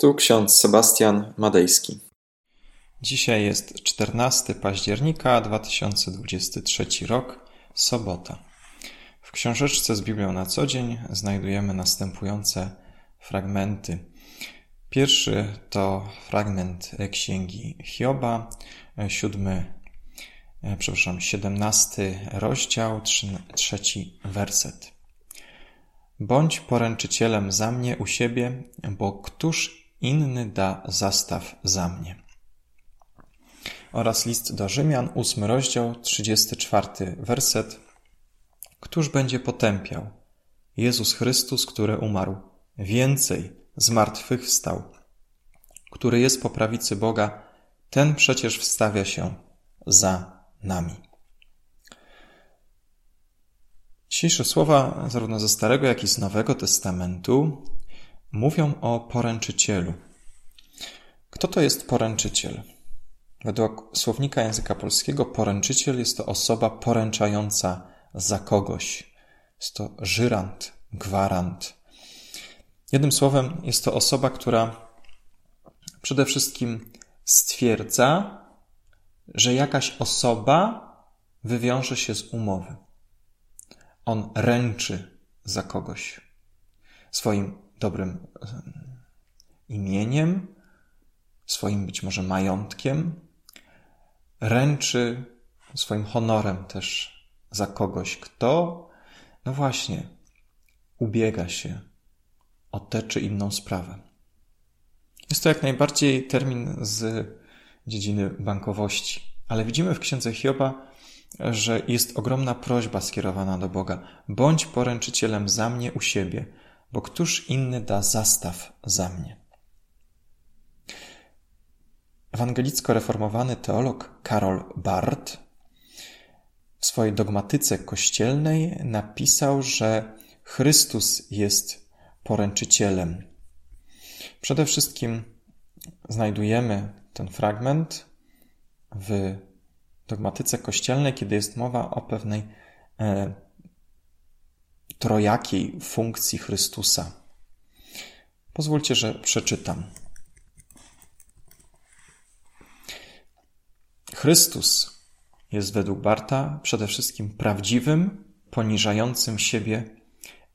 Tu ksiądz Sebastian Madejski. Dzisiaj jest 14 października 2023 rok, sobota. W książeczce z Biblią na co dzień znajdujemy następujące fragmenty. Pierwszy to fragment Księgi Hioba, siódmy, e, przepraszam, siedemnasty rozdział, trzeci werset. Bądź poręczycielem za mnie u siebie, bo któż inny da zastaw za mnie. Oraz list do Rzymian, ósmy rozdział, trzydziesty czwarty werset. Któż będzie potępiał? Jezus Chrystus, który umarł. Więcej, z martwych wstał. Który jest po prawicy Boga, ten przecież wstawia się za nami. Dzisiejsze słowa, zarówno ze Starego, jak i z Nowego Testamentu, mówią o poręczycielu. Kto to jest poręczyciel? Według słownika języka polskiego poręczyciel jest to osoba poręczająca za kogoś. Jest to żyrant, gwarant. Jednym słowem, jest to osoba, która przede wszystkim stwierdza, że jakaś osoba wywiąże się z umowy. On ręczy za kogoś swoim dobrym imieniem, swoim być może majątkiem, ręczy swoim honorem też za kogoś, kto, no właśnie, ubiega się o tę czy inną sprawę. Jest to jak najbardziej termin z dziedziny bankowości, ale widzimy w księdze Hioba, że jest ogromna prośba skierowana do Boga: bądź poręczycielem za mnie u siebie, bo któż inny da zastaw za mnie? Ewangelicko-reformowany teolog Karol Barth w swojej dogmatyce kościelnej napisał, że Chrystus jest poręczycielem. Przede wszystkim znajdujemy ten fragment w dogmatyce kościelnej, kiedy jest mowa o pewnej e, trojakiej funkcji Chrystusa. Pozwólcie, że przeczytam. Chrystus jest według Barta przede wszystkim prawdziwym, poniżającym siebie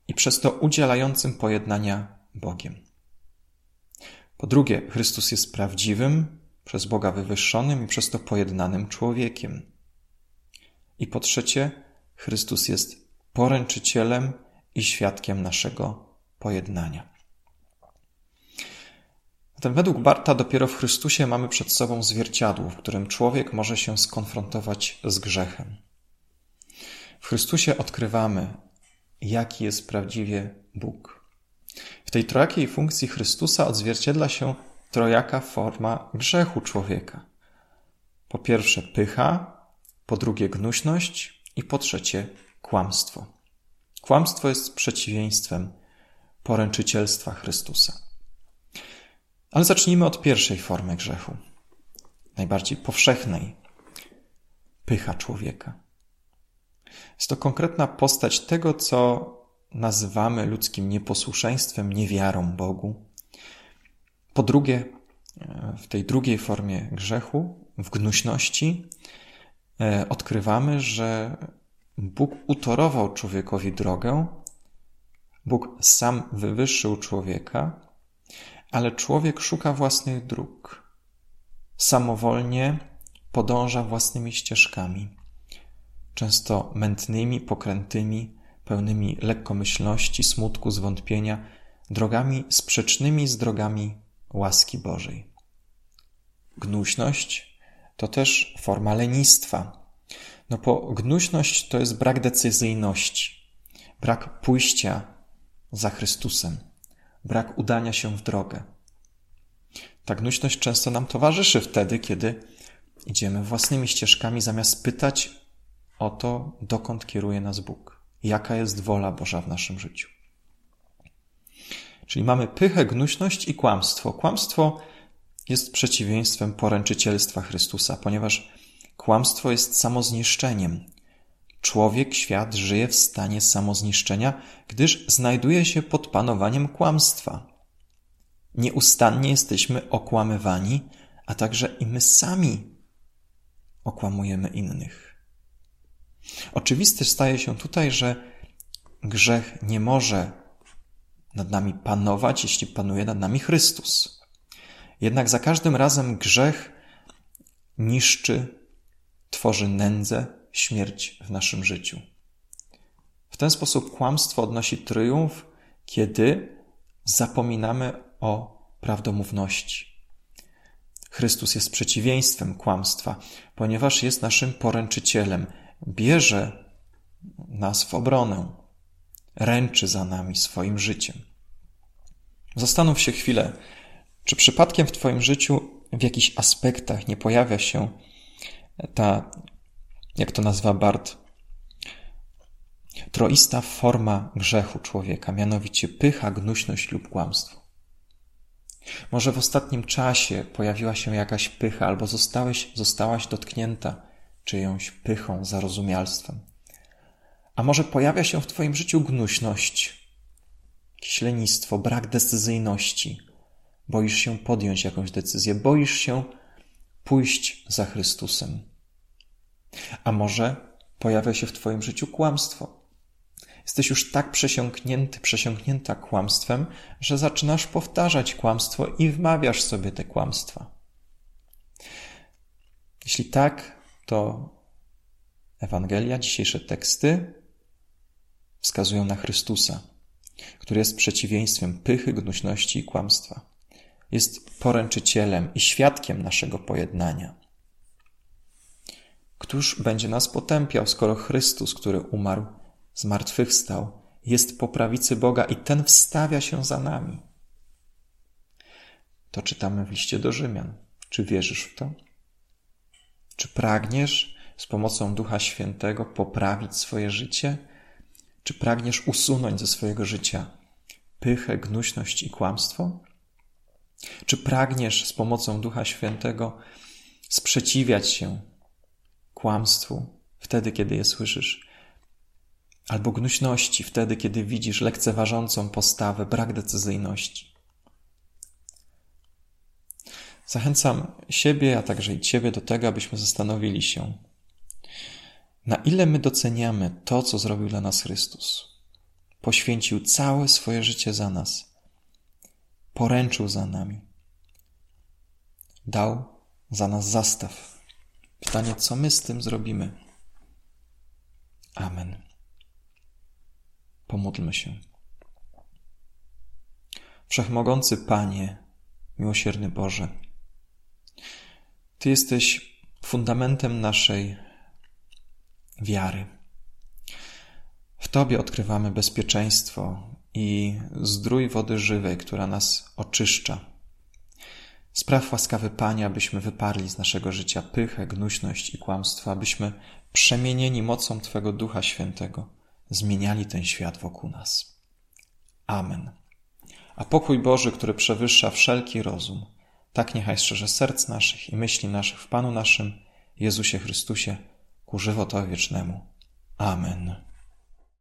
i przez to udzielającym pojednania Bogiem. Po drugie, Chrystus jest prawdziwym, przez Boga wywyższonym i przez to pojednanym człowiekiem. I po trzecie, Chrystus jest poręczycielem i świadkiem naszego pojednania. Zatem według Barta dopiero w Chrystusie mamy przed sobą zwierciadło, w którym człowiek może się skonfrontować z grzechem. W Chrystusie odkrywamy, jaki jest prawdziwie Bóg. W tej trojakiej funkcji Chrystusa odzwierciedla się trojaka forma grzechu człowieka. Po pierwsze pycha, po drugie gnuśność i po trzecie kłamstwo. Kłamstwo jest przeciwieństwem poręczycielstwa Chrystusa. Ale zacznijmy od pierwszej formy grzechu, najbardziej powszechnej pycha człowieka. Jest to konkretna postać tego, co nazywamy ludzkim nieposłuszeństwem, niewiarą Bogu. Po drugie, w tej drugiej formie grzechu, w gnuśności, e, odkrywamy, że Bóg utorował człowiekowi drogę, Bóg sam wywyższył człowieka, ale człowiek szuka własnych dróg. Samowolnie podąża własnymi ścieżkami, często mętnymi, pokrętymi, pełnymi lekkomyślności, smutku, zwątpienia, drogami sprzecznymi z drogami łaski Bożej. Gnuśność to też forma lenistwa, no bo gnuśność to jest brak decyzyjności, brak pójścia za Chrystusem, brak udania się w drogę. Ta gnuśność często nam towarzyszy wtedy, kiedy idziemy własnymi ścieżkami, zamiast pytać o to, dokąd kieruje nas Bóg, jaka jest wola Boża w naszym życiu. Czyli mamy pychę, gnuśność i kłamstwo. Kłamstwo jest przeciwieństwem poręczycielstwa Chrystusa, ponieważ Kłamstwo jest samozniszczeniem. Człowiek, świat żyje w stanie samozniszczenia, gdyż znajduje się pod panowaniem kłamstwa. Nieustannie jesteśmy okłamywani, a także i my sami okłamujemy innych. Oczywiste staje się tutaj, że grzech nie może nad nami panować, jeśli panuje nad nami Chrystus. Jednak za każdym razem grzech niszczy, tworzy nędzę, śmierć w naszym życiu. W ten sposób kłamstwo odnosi triumf, kiedy zapominamy o prawdomówności. Chrystus jest przeciwieństwem kłamstwa, ponieważ jest naszym poręczycielem, bierze nas w obronę, ręczy za nami swoim życiem. Zastanów się chwilę, czy przypadkiem w Twoim życiu w jakichś aspektach nie pojawia się ta, jak to nazwa Bart, troista forma grzechu człowieka, mianowicie pycha, gnuśność lub kłamstwo. Może w ostatnim czasie pojawiła się jakaś pycha, albo zostałeś, zostałaś dotknięta czyjąś pychą, zarozumialstwem. A może pojawia się w Twoim życiu gnuśność, lenistwo, brak decyzyjności. Boisz się podjąć jakąś decyzję, boisz się pójść za Chrystusem. A może pojawia się w Twoim życiu kłamstwo, Jesteś już tak przesiąknięty, przesiąknięta kłamstwem, że zaczynasz powtarzać kłamstwo i wmawiasz sobie te kłamstwa. Jeśli tak, to Ewangelia, dzisiejsze teksty wskazują na Chrystusa, który jest przeciwieństwem pychy, gnuśności i kłamstwa. Jest poręczycielem i świadkiem naszego pojednania. Któż będzie nas potępiał, skoro Chrystus, który umarł, zmartwychwstał, jest po prawicy Boga i ten wstawia się za nami. To czytamy w liście do Rzymian. Czy wierzysz w to? Czy pragniesz z pomocą Ducha Świętego poprawić swoje życie? Czy pragniesz usunąć ze swojego życia pychę, gnuśność i kłamstwo? Czy pragniesz z pomocą Ducha Świętego sprzeciwiać się kłamstwu wtedy, kiedy je słyszysz? albo gnuśności wtedy, kiedy widzisz lekceważącą postawę, brak decyzyjności. Zachęcam siebie, a także i Ciebie do tego, abyśmy zastanowili się, na ile my doceniamy to, co zrobił dla nas Chrystus. Poświęcił całe swoje życie za nas, poręczył za nami, dał za nas zastaw. Pytanie, co my z tym zrobimy? Amen. Pomódlmy się. Wszechmogący Panie, miłosierny Boże, Ty jesteś fundamentem naszej wiary. W Tobie odkrywamy bezpieczeństwo i zdrój wody żywej, która nas oczyszcza. Spraw łaskawy Panie, abyśmy wyparli z naszego życia pychę, gnuśność i kłamstwo, abyśmy przemienieni mocą Twego Ducha Świętego zmieniali ten świat wokół nas. Amen. A pokój Boży, który przewyższa wszelki rozum, tak niechaj strzeże serc naszych i myśli naszych w Panu naszym, Jezusie Chrystusie, ku żywotowi wiecznemu. Amen.